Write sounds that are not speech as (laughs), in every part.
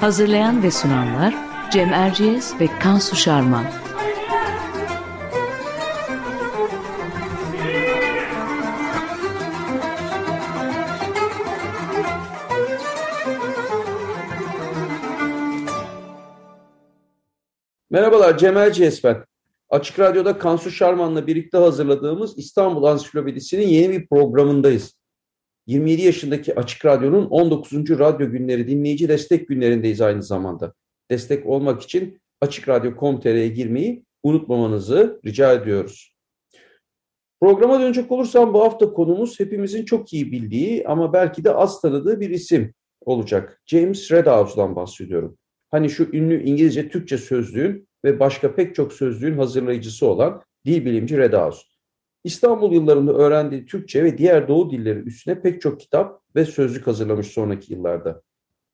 Hazırlayan ve sunanlar Cem Erciyes ve Kansu Şarman. Merhabalar Cem Erciyes ben. Açık Radyo'da Kansu Şarman'la birlikte hazırladığımız İstanbul Ansiklopedisi'nin yeni bir programındayız. 27 yaşındaki Açık Radyo'nun 19. Radyo Günleri dinleyici destek günlerindeyiz aynı zamanda. Destek olmak için açıkradyo.com.tr'ye girmeyi unutmamanızı rica ediyoruz. Programa dönecek olursam bu hafta konumuz hepimizin çok iyi bildiği ama belki de az tanıdığı bir isim olacak. James Redhouse'dan bahsediyorum. Hani şu ünlü İngilizce Türkçe sözlüğün ve başka pek çok sözlüğün hazırlayıcısı olan dil bilimci Redhouse. İstanbul yıllarında öğrendiği Türkçe ve diğer Doğu dilleri üstüne pek çok kitap ve sözlük hazırlamış sonraki yıllarda.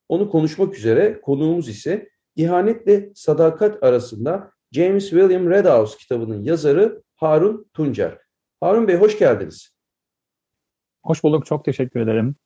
Onu konuşmak üzere konuğumuz ise İhanetle Sadakat arasında James William Redhouse kitabının yazarı Harun Tuncer. Harun Bey hoş geldiniz. Hoş bulduk, çok teşekkür ederim.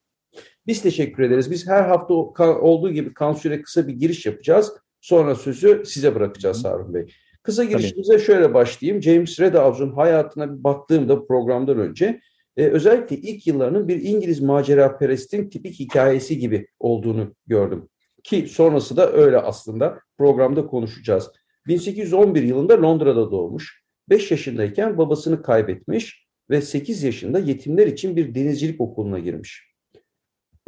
Biz teşekkür ederiz. Biz her hafta olduğu gibi Kansu'ya kısa bir giriş yapacağız. Sonra sözü size bırakacağız Harun Bey. Kısa girişimize şöyle başlayayım. James Redhouse'un hayatına bir baktığımda programdan önce e, özellikle ilk yıllarının bir İngiliz macera perestin tipik hikayesi gibi olduğunu gördüm. Ki sonrası da öyle aslında programda konuşacağız. 1811 yılında Londra'da doğmuş. 5 yaşındayken babasını kaybetmiş ve 8 yaşında yetimler için bir denizcilik okuluna girmiş.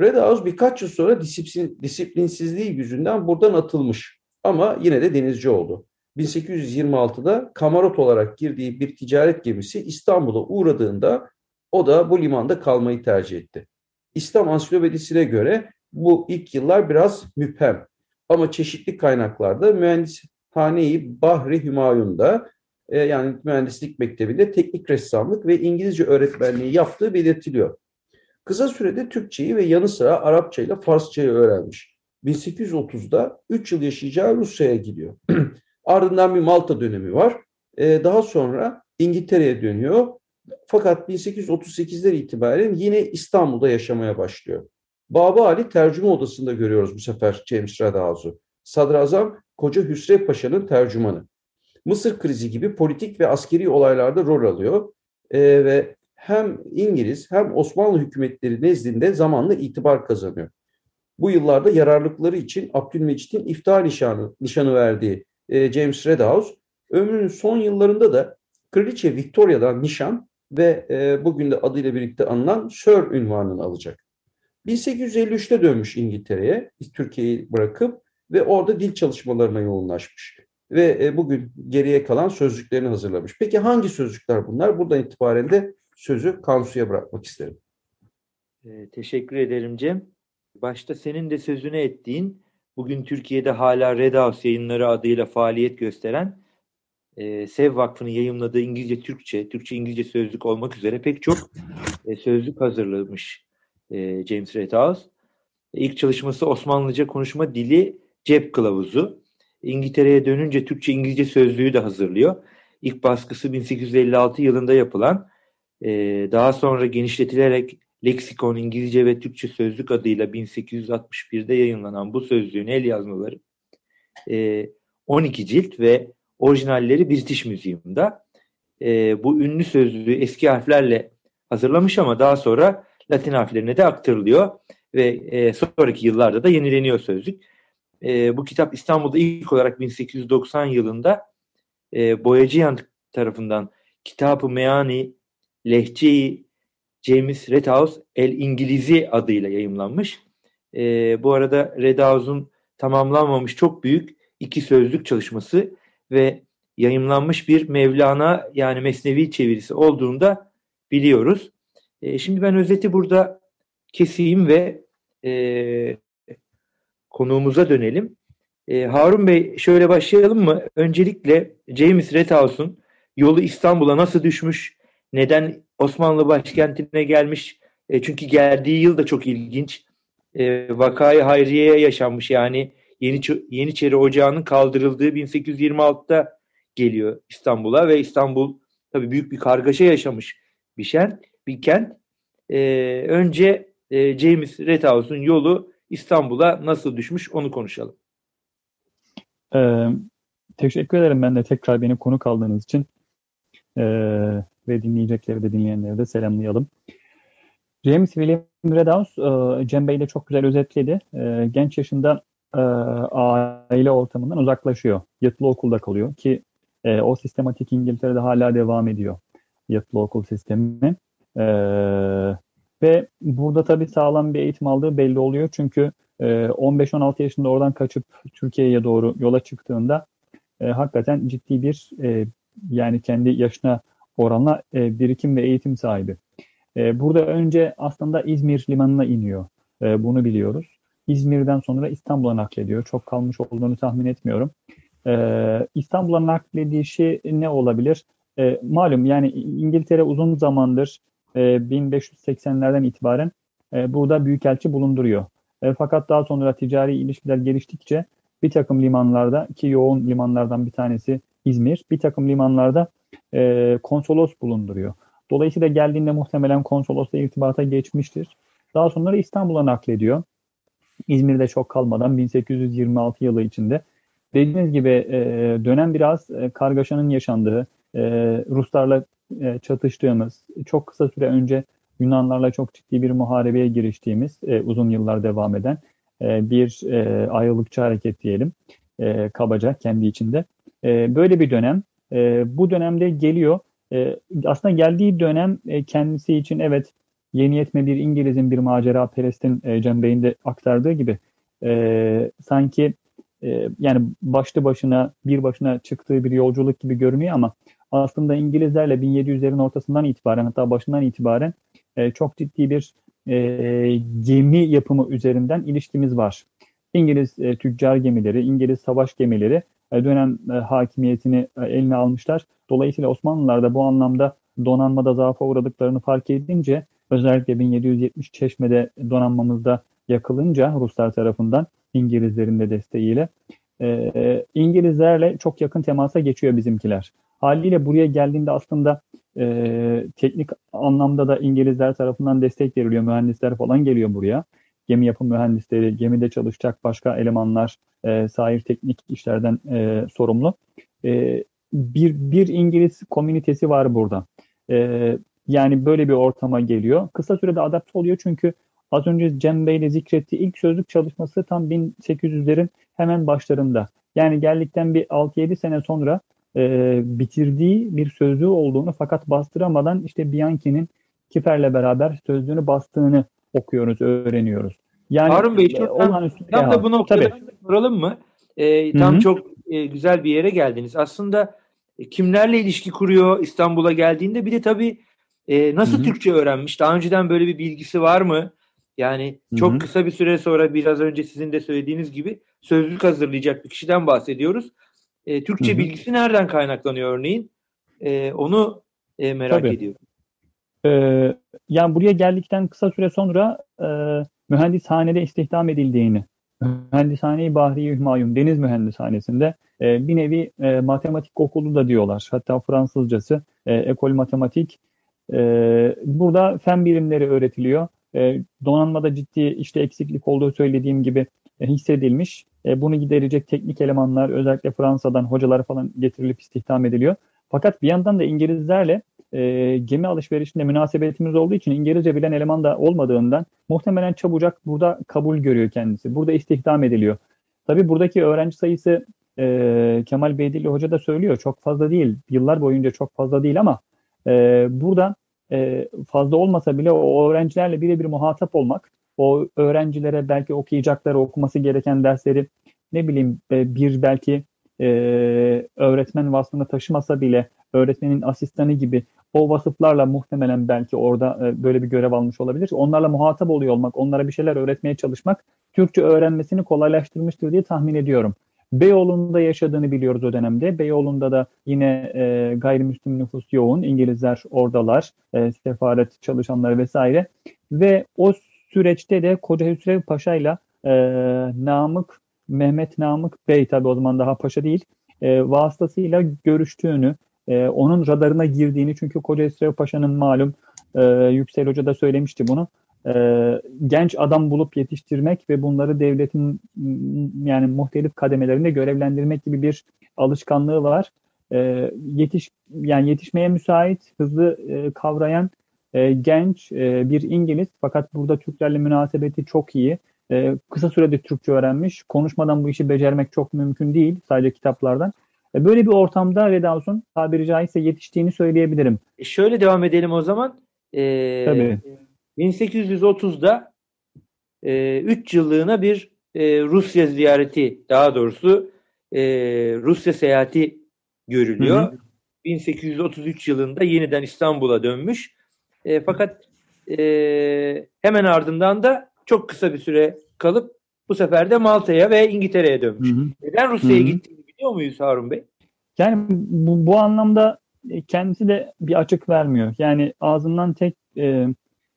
Redhouse birkaç yıl sonra disiplin, disiplinsizliği yüzünden buradan atılmış ama yine de denizci oldu. 1826'da kamarot olarak girdiği bir ticaret gemisi İstanbul'a uğradığında o da bu limanda kalmayı tercih etti. İslam Ansiklopedisi'ne göre bu ilk yıllar biraz müphem ama çeşitli kaynaklarda mühendishane-i Bahri Hümayun'da e, yani mühendislik mektebinde teknik ressamlık ve İngilizce öğretmenliği yaptığı belirtiliyor. Kısa sürede Türkçeyi ve yanı sıra Arapça ile Farsçayı öğrenmiş. 1830'da 3 yıl yaşayacağı Rusya'ya gidiyor. (clears throat) Ardından bir Malta dönemi var. Ee, daha sonra İngiltere'ye dönüyor. Fakat 1838'den itibaren yine İstanbul'da yaşamaya başlıyor. Baba Ali tercüme odasında görüyoruz bu sefer James Redhouse'u. Sadrazam Koca Hüsrev Paşa'nın tercümanı. Mısır krizi gibi politik ve askeri olaylarda rol alıyor ee, ve hem İngiliz hem Osmanlı hükümetleri nezdinde zamanla itibar kazanıyor. Bu yıllarda yararlıkları için Abdülmecit'in iftihar nişanı, nişanı verdiği e, James Redhouse ömrünün son yıllarında da Kraliçe Victoria'dan nişan ve e, bugün de adıyla birlikte anılan Sir ünvanını alacak. 1853'te dönmüş İngiltere'ye, Türkiye'yi bırakıp ve orada dil çalışmalarına yoğunlaşmış. Ve e, bugün geriye kalan sözlüklerini hazırlamış. Peki hangi sözlükler bunlar? Buradan itibaren de sözü Kansu'ya bırakmak isterim. Teşekkür ederim Cem. Başta senin de sözünü ettiğin bugün Türkiye'de hala Red House yayınları adıyla faaliyet gösteren e, Sev Vakfı'nın yayımladığı İngilizce Türkçe, Türkçe İngilizce sözlük olmak üzere pek çok e, sözlük hazırlamış e, James Red House. E, ilk çalışması Osmanlıca konuşma dili cep kılavuzu. İngiltere'ye dönünce Türkçe İngilizce sözlüğü de hazırlıyor. İlk baskısı 1856 yılında yapılan, e, daha sonra genişletilerek Leksikon İngilizce ve Türkçe Sözlük adıyla 1861'de yayınlanan bu sözlüğün el yazmaları e, 12 cilt ve orijinalleri British Museum'da. E, bu ünlü sözlüğü eski harflerle hazırlamış ama daha sonra Latin harflerine de aktarılıyor ve e, sonraki yıllarda da yenileniyor sözlük. E, bu kitap İstanbul'da ilk olarak 1890 yılında e, Boyacıyan tarafından Kitab-ı Meani Lehçe-i James Redhouse El İngilizi adıyla yayımlanmış. E, bu arada Redhouse'un tamamlanmamış çok büyük iki sözlük çalışması ve yayımlanmış bir Mevlana yani Mesnevi çevirisi olduğunu da biliyoruz. E, şimdi ben özeti burada keseyim ve e, konuğumuza dönelim. E, Harun Bey şöyle başlayalım mı? Öncelikle James Redhouse'un yolu İstanbul'a nasıl düşmüş? Neden Osmanlı başkentine gelmiş? E, çünkü geldiği yıl da çok ilginç. E, vakayı Hayriye'ye yaşanmış yani Yeni Yeniçeri Ocağı'nın kaldırıldığı 1826'da geliyor İstanbul'a ve İstanbul tabii büyük bir kargaşa yaşamış bir şent, bir kent. E, önce e, James Redhouse'un yolu İstanbul'a nasıl düşmüş onu konuşalım. Ee, teşekkür ederim ben de tekrar beni konuk aldığınız için. Ee, ve dinleyecekleri de dinleyenleri de selamlayalım. James William Redhouse, e, Cem Bey de çok güzel özetledi. E, genç yaşında e, aile ortamından uzaklaşıyor. Yatılı okulda kalıyor ki o sistematik İngiltere'de hala devam ediyor. Yatılı okul sistemi. Ve burada tabii sağlam bir eğitim aldığı belli oluyor. Çünkü e, 15-16 yaşında oradan kaçıp Türkiye'ye doğru yola çıktığında hakikaten ciddi bir yani kendi yaşına oranla e, birikim ve eğitim sahibi. E, burada önce aslında İzmir limanına iniyor. E, bunu biliyoruz. İzmir'den sonra İstanbul'a naklediyor. Çok kalmış olduğunu tahmin etmiyorum. E, İstanbul'a nakledişi ne olabilir? E, malum yani İngiltere uzun zamandır e, 1580'lerden itibaren e, burada büyükelçi bulunduruyor. E, fakat daha sonra ticari ilişkiler geliştikçe bir takım limanlarda ki yoğun limanlardan bir tanesi İzmir, bir takım limanlarda e, konsolos bulunduruyor. Dolayısıyla geldiğinde muhtemelen konsolosla irtibata geçmiştir. Daha sonra İstanbul'a naklediyor. İzmir'de çok kalmadan 1826 yılı içinde. Dediğiniz gibi e, dönem biraz e, kargaşanın yaşandığı, e, Ruslarla e, çatıştığımız, çok kısa süre önce Yunanlarla çok ciddi bir muharebeye giriştiğimiz, e, uzun yıllar devam eden e, bir e, ayrılıkçı hareket diyelim, e, kabaca kendi içinde. E, böyle bir dönem. E, bu dönemde geliyor. E, aslında geldiği dönem e, kendisi için evet yeni yetme bir İngiliz'in bir macera perestin e, Cem Bey'in de aktardığı gibi e, sanki e, yani başlı başına bir başına çıktığı bir yolculuk gibi görünüyor ama aslında İngilizlerle 1700'lerin ortasından itibaren hatta başından itibaren e, çok ciddi bir e, gemi yapımı üzerinden ilişkimiz var. İngiliz e, tüccar gemileri, İngiliz savaş gemileri dönem e, hakimiyetini e, eline almışlar. Dolayısıyla Osmanlılar da bu anlamda donanmada zaafa uğradıklarını fark edince özellikle 1770 Çeşme'de donanmamızda yakılınca Ruslar tarafından İngilizlerin de desteğiyle e, İngilizlerle çok yakın temasa geçiyor bizimkiler. Haliyle buraya geldiğinde aslında e, teknik anlamda da İngilizler tarafından destek veriliyor. Mühendisler falan geliyor buraya. Gemi yapım mühendisleri, gemide çalışacak başka elemanlar, e, sahil teknik işlerden e, sorumlu. E, bir, bir İngiliz komünitesi var burada. E, yani böyle bir ortama geliyor. Kısa sürede adapte oluyor çünkü az önce Cem Bey ile zikrettiği ilk sözlük çalışması tam 1800'lerin hemen başlarında. Yani geldikten bir 6-7 sene sonra e, bitirdiği bir sözlüğü olduğunu fakat bastıramadan işte Bianchi'nin Kifer'le beraber sözlüğünü bastığını okuyoruz, öğreniyoruz. Yani Harun Bey şuradan tam da bu noktada soralım mı? E, tam Hı-hı. çok e, güzel bir yere geldiniz. Aslında e, kimlerle ilişki kuruyor İstanbul'a geldiğinde bir de tabii e, nasıl Hı-hı. Türkçe öğrenmiş? Daha önceden böyle bir bilgisi var mı? Yani çok Hı-hı. kısa bir süre sonra biraz önce sizin de söylediğiniz gibi sözlük hazırlayacak bir kişiden bahsediyoruz. E, Türkçe Hı-hı. bilgisi nereden kaynaklanıyor örneğin? E, onu e, merak Tabii. ediyorum. Ee, yani buraya geldikten kısa süre sonra e, mühendishanede istihdam edildiğini, Mühendishane-i Bahri Hümayun Deniz Mühendishanesi'nde e, bir nevi e, matematik okulu da diyorlar. Hatta Fransızcası e, ekol matematik. E, burada fen bilimleri öğretiliyor. E, donanmada ciddi işte eksiklik olduğu söylediğim gibi e, hissedilmiş. E, bunu giderecek teknik elemanlar özellikle Fransa'dan hocalar falan getirilip istihdam ediliyor. Fakat bir yandan da İngilizlerle e, gemi alışverişinde münasebetimiz olduğu için İngilizce bilen eleman da olmadığından muhtemelen çabucak burada kabul görüyor kendisi. Burada istihdam ediliyor. Tabii buradaki öğrenci sayısı e, Kemal Beydilli Hoca da söylüyor çok fazla değil. Yıllar boyunca çok fazla değil ama e, burada e, fazla olmasa bile o öğrencilerle birebir muhatap olmak, o öğrencilere belki okuyacakları, okuması gereken dersleri ne bileyim e, bir belki e, öğretmen vasfını taşımasa bile öğretmenin asistanı gibi o vasıflarla muhtemelen belki orada e, böyle bir görev almış olabilir. Onlarla muhatap oluyor olmak, onlara bir şeyler öğretmeye çalışmak Türkçe öğrenmesini kolaylaştırmıştır diye tahmin ediyorum. Beyoğlu'nda yaşadığını biliyoruz o dönemde. Beyoğlu'nda da yine e, gayrimüslim nüfus yoğun. İngilizler oradalar, e, sefaret çalışanları vesaire. Ve o süreçte de Koca Hüsrev Paşa ile Namık, Mehmet Namık Bey tabi o zaman daha paşa değil, e, vasıtasıyla görüştüğünü, e, onun radarına girdiğini çünkü Koca Hüsrev Paşa'nın malum e, Yüksel Hoca da söylemişti bunu e, genç adam bulup yetiştirmek ve bunları devletin yani muhtelif kademelerinde görevlendirmek gibi bir alışkanlığı var. E, yetiş yani yetişmeye müsait, hızlı e, kavrayan e, genç e, bir İngiliz fakat burada Türklerle münasebeti çok iyi. E, kısa sürede Türkçe öğrenmiş. Konuşmadan bu işi becermek çok mümkün değil sadece kitaplardan. E, böyle bir ortamda Redhaus'un tabiri caizse yetiştiğini söyleyebilirim. E şöyle devam edelim o zaman. Ee, Tabii. 1830'da 3 e, yıllığına bir e, Rusya ziyareti daha doğrusu e, Rusya seyahati görülüyor. Hı hı. 1833 yılında yeniden İstanbul'a dönmüş. E, fakat e, hemen ardından da çok kısa bir süre kalıp bu sefer de Malta'ya ve İngiltere'ye dönmüş. Hı hı. Neden Rusya'ya gittiğini biliyor muyuz Harun Bey? Yani bu, bu anlamda kendisi de bir açık vermiyor. Yani ağzından tek e,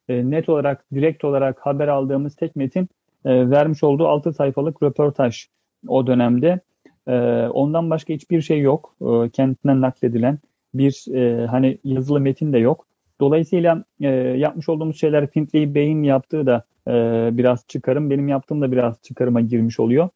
e, net olarak, direkt olarak haber aldığımız tek metin e, vermiş olduğu 6 sayfalık röportaj o dönemde. E, ondan başka hiçbir şey yok. E, kendinden nakledilen bir e, hani yazılı metin de yok. Dolayısıyla e, yapmış olduğumuz şeyler Findlay Bey'in yaptığı da e, biraz çıkarım, benim yaptığım da biraz çıkarıma girmiş oluyor.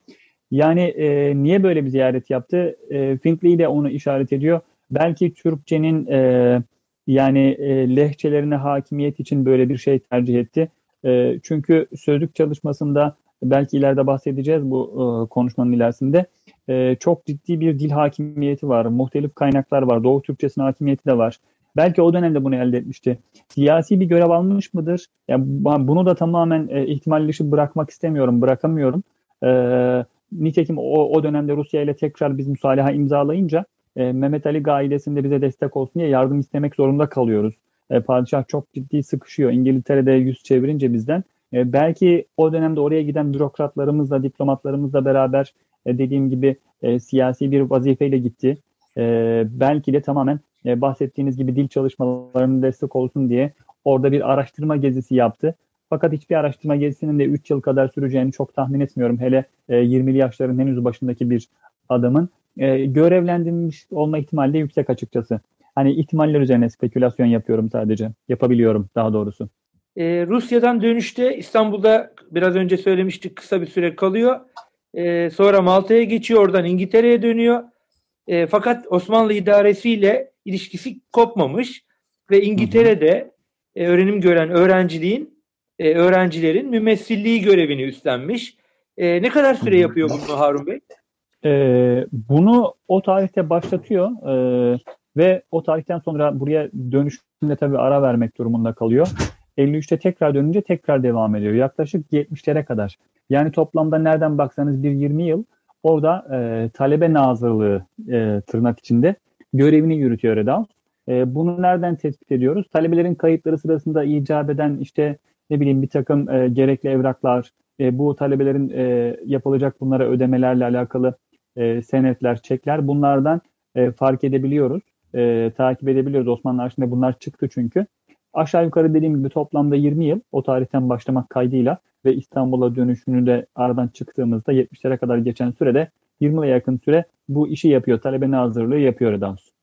Yani e, niye böyle bir ziyaret yaptı? E, Findlay de onu işaret ediyor. Belki Türkçenin e, yani e, lehçelerine hakimiyet için böyle bir şey tercih etti. E, çünkü sözlük çalışmasında belki ileride bahsedeceğiz bu e, konuşmanın ilerisinde. E, çok ciddi bir dil hakimiyeti var. Muhtelif kaynaklar var. Doğu Türkçesinin hakimiyeti de var. Belki o dönemde bunu elde etmişti. Siyasi bir görev almış mıdır? Yani bunu da tamamen e, ihtimal bırakmak istemiyorum, bırakamıyorum. E, nitekim o, o dönemde Rusya ile tekrar biz müsalaha imzalayınca e, Mehmet Ali ailesinde bize destek olsun diye yardım istemek zorunda kalıyoruz. E, padişah çok ciddi sıkışıyor. İngiltere'de yüz çevirince bizden. E, belki o dönemde oraya giden bürokratlarımızla, diplomatlarımızla beraber e, dediğim gibi e, siyasi bir vazifeyle gitti. E, belki de tamamen e, bahsettiğiniz gibi dil çalışmalarının destek olsun diye orada bir araştırma gezisi yaptı. Fakat hiçbir araştırma gezisinin de 3 yıl kadar süreceğini çok tahmin etmiyorum. Hele e, 20'li yaşların henüz başındaki bir adamın e, görevlendirilmiş olma ihtimali de yüksek açıkçası. Hani ihtimaller üzerine spekülasyon yapıyorum sadece. Yapabiliyorum daha doğrusu. Ee, Rusya'dan dönüşte İstanbul'da biraz önce söylemiştik kısa bir süre kalıyor. Ee, sonra Malta'ya geçiyor oradan İngiltere'ye dönüyor. E, fakat Osmanlı idaresiyle ilişkisi kopmamış ve İngiltere'de e, öğrenim gören öğrenciliğin e, öğrencilerin mümessilliği görevini üstlenmiş. E, ne kadar süre yapıyor bunu Harun Bey? E, bunu o tarihte başlatıyor e, ve o tarihten sonra buraya dönüşünde tabii ara vermek durumunda kalıyor. 53'te tekrar dönünce tekrar devam ediyor. Yaklaşık 70'lere kadar. Yani toplamda nereden baksanız bir 20 yıl orada e, talebe nazırlığı e, tırnak içinde görevini yürütüyor Redaus. E, bunu nereden tespit ediyoruz? Talebelerin kayıtları sırasında icap eden işte ne bileyim bir takım e, gerekli evraklar, e, bu talebelerin e, yapılacak bunlara ödemelerle alakalı e, senetler, çekler bunlardan e, fark edebiliyoruz. E, takip edebiliyoruz. Osmanlı arşivinde bunlar çıktı çünkü. Aşağı yukarı dediğim gibi toplamda 20 yıl o tarihten başlamak kaydıyla ve İstanbul'a dönüşünü de aradan çıktığımızda 70'lere kadar geçen sürede 20 yıla yakın süre bu işi yapıyor. Talebe hazırlığı yapıyor Redans.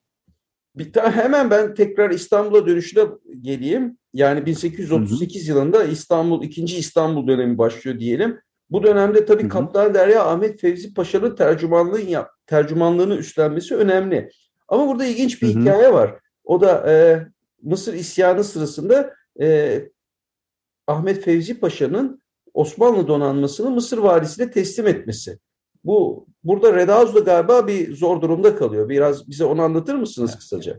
Bir tane hemen ben tekrar İstanbul'a dönüşüne geleyim. Yani 1838 hı hı. yılında İstanbul, ikinci İstanbul dönemi başlıyor diyelim. Bu dönemde tabii. Kaptan Derya Ahmet Fevzi Paşa'nın tercümanlığını, yap, tercümanlığını üstlenmesi önemli. Ama burada ilginç bir hı hı. hikaye var. O da e, Mısır isyanı sırasında e, Ahmet Fevzi Paşa'nın Osmanlı donanmasını Mısır valisine teslim etmesi. Bu burada Redaz da galiba bir zor durumda kalıyor. Biraz bize onu anlatır mısınız kısaca?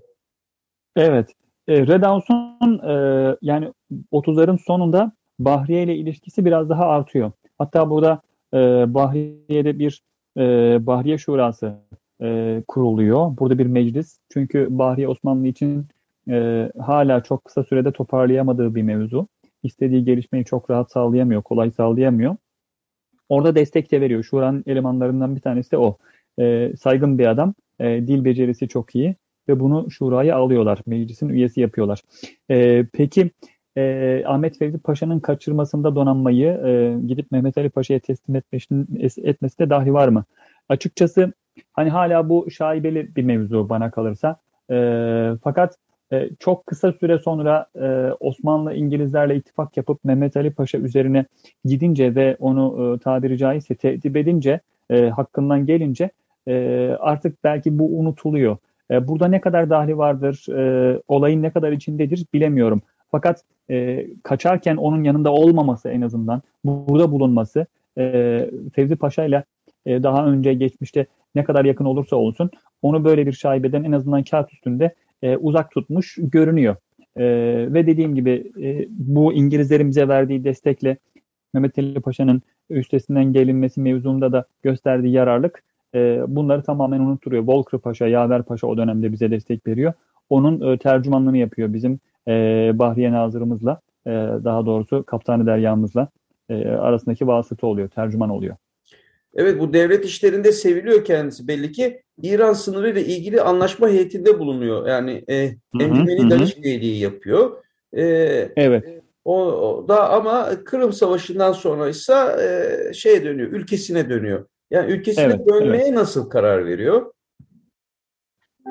Evet. E, Redaus'un e, yani 30'ların sonunda Bahriye ile ilişkisi biraz daha artıyor. Hatta burada e, Bahriye'de bir e, Bahriye Şurası e, kuruluyor. Burada bir meclis. Çünkü Bahriye Osmanlı için e, hala çok kısa sürede toparlayamadığı bir mevzu. İstediği gelişmeyi çok rahat sağlayamıyor, kolay sağlayamıyor. Orada destek de veriyor. Şura'nın elemanlarından bir tanesi de o. E, saygın bir adam, e, dil becerisi çok iyi ve bunu şuraya alıyorlar. Meclisin üyesi yapıyorlar. E, peki e, Ahmet Fevzi Paşa'nın kaçırmasında donanmayı e, gidip Mehmet Ali Paşa'ya teslim etmesi, de dahi var mı? Açıkçası hani hala bu şaibeli bir mevzu bana kalırsa. E, fakat e, çok kısa süre sonra e, Osmanlı İngilizlerle ittifak yapıp Mehmet Ali Paşa üzerine gidince ve onu e, tabiri caizse tehdit edince e, hakkından gelince e, artık belki bu unutuluyor. E, burada ne kadar dahli vardır, e, olayın ne kadar içindedir bilemiyorum. Fakat e, kaçarken onun yanında olmaması en azından, burada bulunması, e, Fevzi Paşa ile e, daha önce geçmişte ne kadar yakın olursa olsun onu böyle bir şaibeden en azından kağıt üstünde e, uzak tutmuş görünüyor. E, ve dediğim gibi e, bu İngilizlerin bize verdiği destekle Mehmet Ali Paşa'nın üstesinden gelinmesi mevzunda da gösterdiği yararlık e, bunları tamamen unutturuyor. Volker Paşa, Yaver Paşa o dönemde bize destek veriyor. Onun e, tercümanlığını yapıyor bizim e, Bahriye Nazırımızla, e, daha doğrusu Kaptanı Derya'mızla e, arasındaki vasıta oluyor, tercüman oluyor. Evet bu devlet işlerinde seviliyor kendisi belli ki. İran sınırı ile ilgili anlaşma heyetinde bulunuyor. Yani e, Encümeni Danışbeyliği yapıyor. E, evet. O, o da ama Kırım Savaşı'ndan sonra ise e, şeye dönüyor, ülkesine dönüyor. Yani ülkesine evet, dönmeye evet. nasıl karar veriyor?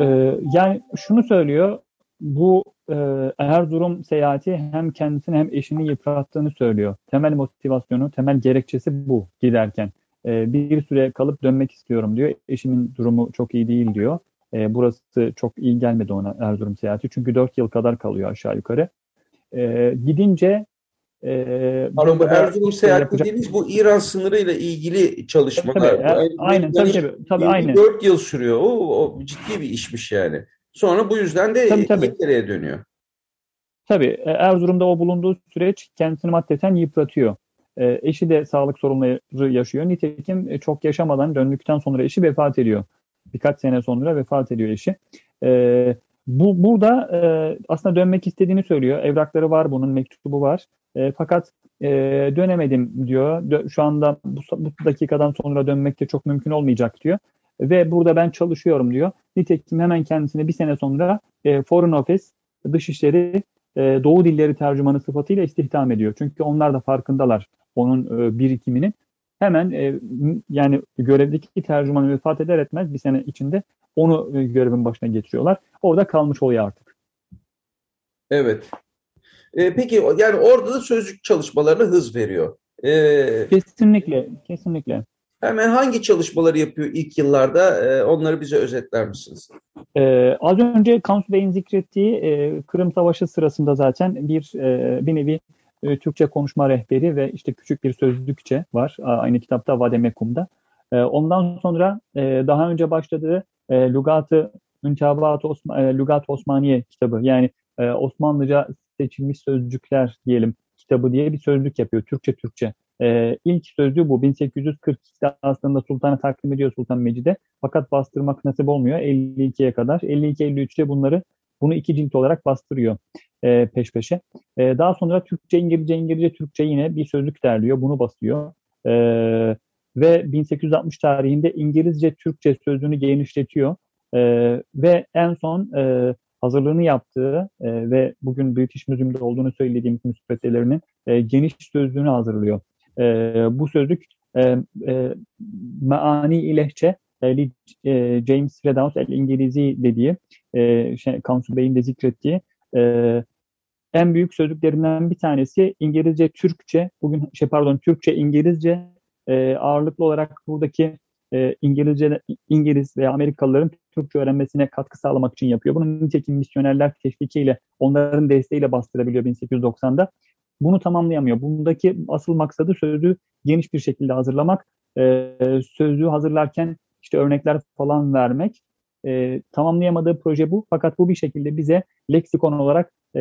Ee, yani şunu söylüyor, bu e, Erzurum seyahati hem kendisini hem eşini yıprattığını söylüyor. Temel motivasyonu, temel gerekçesi bu giderken. E, bir süre kalıp dönmek istiyorum diyor. Eşimin durumu çok iyi değil diyor. E, burası çok iyi gelmedi ona Erzurum seyahati. Çünkü 4 yıl kadar kalıyor aşağı yukarı. E, gidince e, Pardon bu Erzurum seyahati yapacak... dediğimiz bu İran sınırıyla ilgili çalışmalar. Tabii, tabii, yani, aynen tabii tabii. tabii aynen. 4 yıl sürüyor. O, o ciddi bir işmiş yani. Sonra bu yüzden de tabii, tabii. İngiltere'ye dönüyor. Tabii e, Erzurum'da o bulunduğu süreç kendisini maddeten yıpratıyor. E, eşi de sağlık sorunları yaşıyor. Nitekim e, çok yaşamadan döndükten sonra eşi vefat ediyor. Birkaç sene sonra vefat ediyor eşi. E, bu burada e, aslında dönmek istediğini söylüyor. Evrakları var bunun, mektubu var. E, fakat e, dönemedim diyor. Dö- şu anda bu, bu dakikadan sonra dönmek de çok mümkün olmayacak diyor. Ve burada ben çalışıyorum diyor. Nitekim hemen kendisine bir sene sonra e, Foreign Office Dışişleri e, Doğu Dilleri tercümanı sıfatıyla istihdam ediyor. Çünkü onlar da farkındalar onun e, birikiminin. Hemen e, yani görevdeki tercümanı vefat eder etmez bir sene içinde onu e, görevin başına getiriyorlar. Orada kalmış oluyor artık. Evet. E, peki yani orada da sözlük çalışmalarına hız veriyor. E, kesinlikle, kesinlikle. Hemen hangi çalışmaları yapıyor ilk yıllarda? E, onları bize özetler misiniz? E, az önce Kansu Bey'in zikrettiği e, Kırım Savaşı sırasında zaten bir e, bir nevi e, Türkçe konuşma rehberi ve işte küçük bir sözlükçe var. Aynı kitapta Vademekum'da. E, ondan sonra e, daha önce başladığı e, Lugatı Müntabat e, Lugat Osmaniye kitabı yani Osmanlıca seçilmiş sözcükler diyelim kitabı diye bir sözlük yapıyor. Türkçe Türkçe. E, ilk sözlüğü bu. 1842'de aslında Sultan'a takdim ediyor Sultan Mecid'e. Fakat bastırmak nasip olmuyor 52'ye kadar. 52-53'te bunları bunu iki cilt olarak bastırıyor e, peş peşe. E, daha sonra Türkçe, İngilizce, İngilizce, Türkçe yine bir sözlük derliyor. Bunu basıyor. E, ve 1860 tarihinde İngilizce, Türkçe sözlüğünü genişletiyor. E, ve en son e, hazırlığını yaptığı e, ve bugün British Museum'da olduğunu söylediğim müsveddelerinin e, geniş sözlüğünü hazırlıyor. E, bu sözlük e, e, Maani İlehçe e, James Redhouse el İngilizi dediği e, şey, Kansu Bey'in de zikrettiği e, en büyük sözlüklerinden bir tanesi İngilizce Türkçe bugün şey pardon Türkçe İngilizce e, ağırlıklı olarak buradaki e, İngilizce İngiliz veya Amerikalıların Türkçe öğrenmesine katkı sağlamak için yapıyor. Bunu nitekim misyonerler teşvikiyle onların desteğiyle bastırabiliyor 1890'da. Bunu tamamlayamıyor. Bundaki asıl maksadı sözlüğü geniş bir şekilde hazırlamak. E, sözlüğü hazırlarken işte örnekler falan vermek. E, tamamlayamadığı proje bu. Fakat bu bir şekilde bize leksikon olarak e,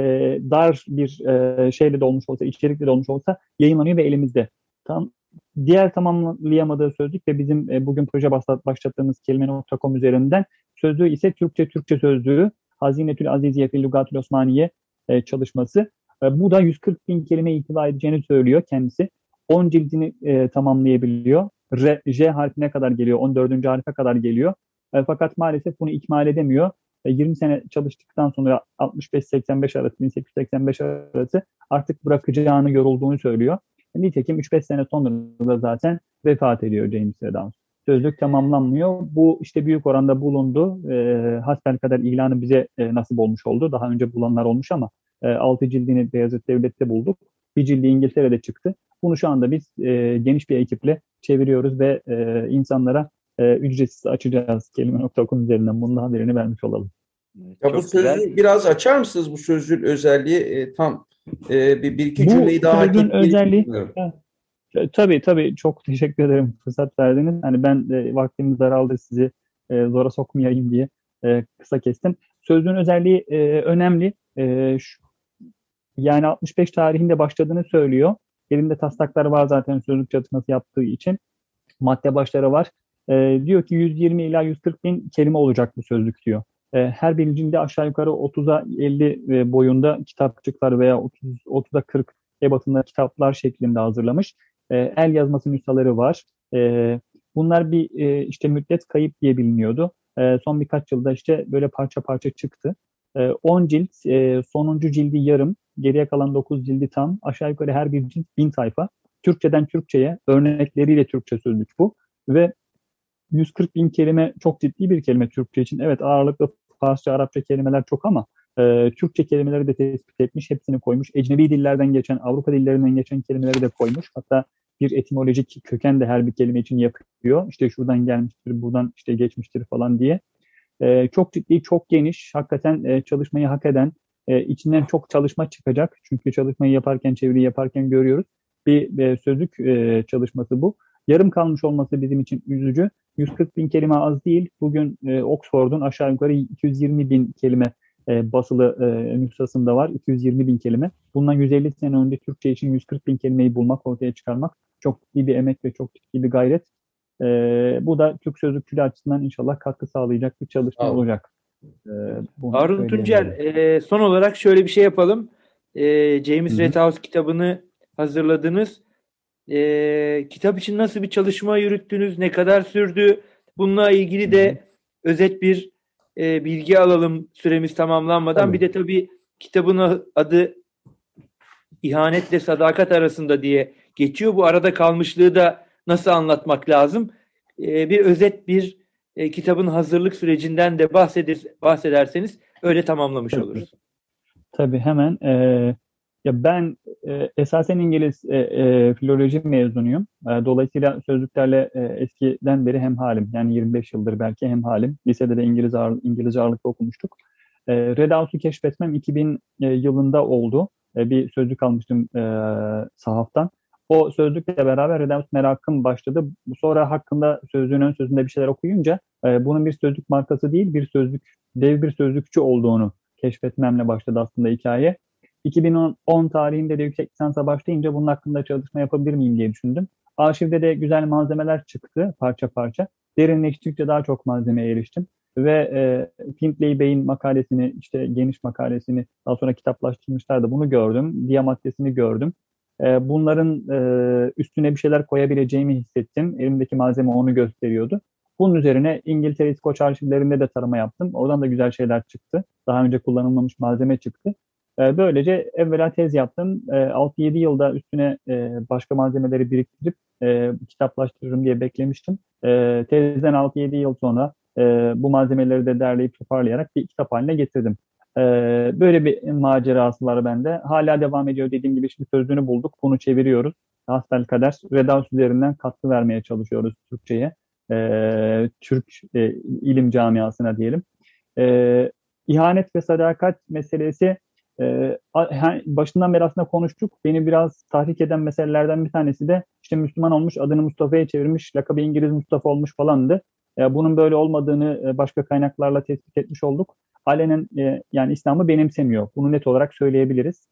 dar bir e, şeyle de olmuş olsa, içerikle de olmuş olsa yayınlanıyor ve elimizde. Tam diğer tamamlayamadığı sözlük ve bizim e, bugün proje başlattığımız kelime.com üzerinden sözlüğü ise Türkçe Türkçe sözlüğü Hazinetül Aziziye fil Lugatul Osmaniye e, çalışması. E, bu da 140 bin kelime itibar edeceğini söylüyor kendisi. 10 cildini e, tamamlayabiliyor. R, J harfine kadar geliyor, 14. harfe kadar geliyor. E, fakat maalesef bunu ikmal edemiyor. 20 sene çalıştıktan sonra 65-85 arası, 1885 arası artık bırakacağını, yorulduğunu söylüyor. Nitekim 3-5 sene sonra da zaten vefat ediyor James Redans. Sözlük tamamlanmıyor. Bu işte büyük oranda bulundu. E, kadar ilanı bize e, nasip olmuş oldu. Daha önce bulanlar olmuş ama e, 6 cildini Beyazıt Devlet'te bulduk. Bir cildi İngiltere'de çıktı. Bunu şu anda biz e, geniş bir ekiple çeviriyoruz ve e, insanlara e, ücretsiz açacağız kelime.com üzerinden. Bunun haberini vermiş olalım. Ya bu sözü güzel. biraz açar mısınız bu sözün özelliği e, tam e, bir, bir iki bu cümleyi daha sözün özelliği e, tabii tabii çok (laughs) teşekkür ederim fırsat verdiniz. Hani ben de vaktimiz daraldı sizi e, zora sokmayayım diye e, kısa kestim. Sözün özelliği e, önemli. E, şu, yani 65 tarihinde başladığını söylüyor. Elinde taslaklar var zaten sözlük çalışması yaptığı için. Madde başları var. E, diyor ki 120 ila 140 bin kelime olacak bu sözlük diyor. E, her bilincinde aşağı yukarı 30'a 50 e, boyunda kitapçıklar veya 30, 30'a 40 ebatında kitaplar şeklinde hazırlamış. E, el yazması nüshaları var. E, bunlar bir e, işte müddet kayıp diye biliniyordu. E, son birkaç yılda işte böyle parça parça çıktı. E, 10 cilt, e, sonuncu cildi yarım, geriye kalan 9 cildi tam. Aşağı yukarı her bir cilt 1000 sayfa. Türkçeden Türkçe'ye örnekleriyle Türkçe sözlük bu. Ve 140 bin kelime çok ciddi bir kelime Türkçe için. Evet ağırlıklı Farsça, Arapça kelimeler çok ama e, Türkçe kelimeleri de tespit etmiş, hepsini koymuş. Ecnebi dillerden geçen, Avrupa dillerinden geçen kelimeleri de koymuş. Hatta bir etimolojik köken de her bir kelime için yapıyor. İşte şuradan gelmiştir, buradan işte geçmiştir falan diye. E, çok ciddi, çok geniş, hakikaten e, çalışmayı hak eden, e, içinden çok çalışma çıkacak. Çünkü çalışmayı yaparken, çeviri yaparken görüyoruz. Bir e, sözlük e, çalışması bu. Yarım kalmış olması bizim için üzücü. 140 bin kelime az değil. Bugün e, Oxford'un aşağı yukarı 220 bin kelime e, basılı e, nüshasında var. 220 bin kelime. Bundan 150 sene önce Türkçe için 140 bin kelimeyi bulmak, ortaya çıkarmak çok ciddi bir emek ve çok ciddi bir gayret. E, bu da Türk sözlükçülüğü açısından inşallah katkı sağlayacak bir çalışma Abi. olacak. E, Harun Tuncel, e, son olarak şöyle bir şey yapalım. E, James Redhouse kitabını hazırladınız. E, kitap için nasıl bir çalışma yürüttünüz? Ne kadar sürdü? Bununla ilgili de Hı-hı. özet bir e, bilgi alalım süremiz tamamlanmadan. Tabii. Bir de tabii kitabın adı İhanetle Sadakat arasında diye geçiyor. Bu arada kalmışlığı da nasıl anlatmak lazım? E, bir özet bir e, kitabın hazırlık sürecinden de bahseder, bahsederseniz öyle tamamlamış Tabii. oluruz. Tabii hemen. E, ya ben e, esasen İngiliz e, e, filoloji mezunuyum. E, dolayısıyla sözlüklerle e, eskiden beri hem halim. Yani 25 yıldır belki hem halim. Lisede de İngiliz ağır, İngilizce ağırlıklı okumuştuk. E, Redout'u keşfetmem 2000 e, yılında oldu. E, bir sözlük almıştım e, sahaftan. O sözlükle beraber Redout merakım başladı. Sonra hakkında sözlüğün ön sözünde bir şeyler okuyunca e, bunun bir sözlük markası değil, bir sözlük, dev bir sözlükçü olduğunu keşfetmemle başladı aslında hikaye. 2010 tarihinde de yüksek lisansa başlayınca bunun hakkında çalışma yapabilir miyim diye düşündüm. Arşivde de güzel malzemeler çıktı parça parça. Derinleştikçe daha çok malzemeye eriştim. Ve e, Findlay Bey'in makalesini, işte geniş makalesini daha sonra kitaplaştırmışlardı. Bunu gördüm. Diya maddesini gördüm. E, bunların e, üstüne bir şeyler koyabileceğimi hissettim. Elimdeki malzeme onu gösteriyordu. Bunun üzerine İngiltere İskoç arşivlerinde de tarama yaptım. Oradan da güzel şeyler çıktı. Daha önce kullanılmamış malzeme çıktı. Ee, böylece evvela tez yaptım. 6-7 ee, yılda üstüne e, başka malzemeleri biriktirip e, kitaplaştırırım diye beklemiştim. Ee, tezden 6-7 yıl sonra bu malzemeleri de derleyip toparlayarak bir kitap haline getirdim. Böyle bir macerası var bende. Hala devam ediyor dediğim gibi şimdi sözlüğünü bulduk. Bunu çeviriyoruz. Hasbel kader Redaus üzerinden katkı vermeye çalışıyoruz Türkçe'ye. Türk ilim camiasına diyelim. İhanet ve sadakat meselesi ee, başından beri aslında konuştuk. Beni biraz tahrik eden meselelerden bir tanesi de işte Müslüman olmuş, adını Mustafa'ya çevirmiş, lakabı İngiliz Mustafa olmuş falandı. Ee, bunun böyle olmadığını e, başka kaynaklarla tespit etmiş olduk. Alenen e, yani İslam'ı benimsemiyor. Bunu net olarak söyleyebiliriz.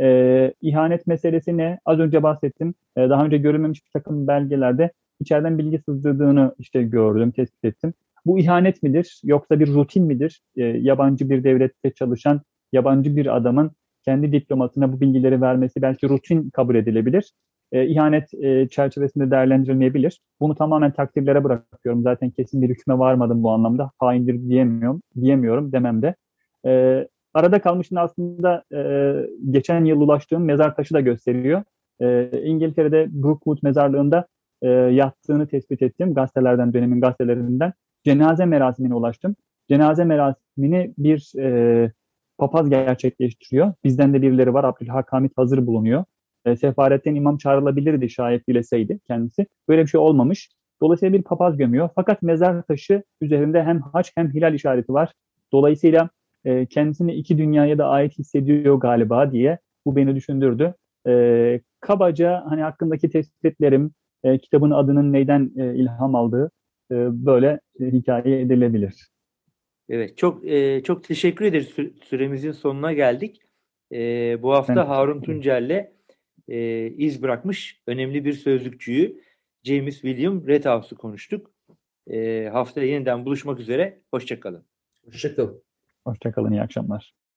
E, ihanet meselesi ne? Az önce bahsettim. E, daha önce görülmemiş bir takım belgelerde içeriden bilgi sızdırdığını işte gördüm, tespit ettim. Bu ihanet midir yoksa bir rutin midir? E, yabancı bir devlette çalışan yabancı bir adamın kendi diplomatına bu bilgileri vermesi belki rutin kabul edilebilir. E, ihanet e, çerçevesinde değerlendirilmeyebilir. Bunu tamamen takdirlere bırakıyorum. Zaten kesin bir hükme varmadım bu anlamda. Haindir diyemiyorum, diyemiyorum demem de. E, arada kalmışın aslında e, geçen yıl ulaştığım mezar taşı da gösteriyor. E, İngiltere'de Brookwood mezarlığında e, yattığını tespit ettim. Gazetelerden, dönemin gazetelerinden. Cenaze merasimine ulaştım. Cenaze merasimini bir e, papaz gerçekleştiriyor. Bizden de birileri var. Abdülhak Hamit hazır bulunuyor. E, sefaretten imam çağrılabilirdi şayet dileseydi kendisi. Böyle bir şey olmamış. Dolayısıyla bir papaz gömüyor. Fakat mezar taşı üzerinde hem haç hem hilal işareti var. Dolayısıyla e, kendisini iki dünyaya da ait hissediyor galiba diye bu beni düşündürdü. E, kabaca hani hakkındaki tespitlerim, e, kitabın adının neyden e, ilham aldığı e, böyle e, hikaye edilebilir. Evet, çok e, çok teşekkür ederiz. Süremizin sonuna geldik. E, bu hafta ben Harun Tuncel'le e, iz bırakmış önemli bir sözlükçüyü James William Redhouse'u konuştuk. E, haftaya yeniden buluşmak üzere. Hoşçakalın. Hoşçakalın. Hoşçakalın, iyi akşamlar.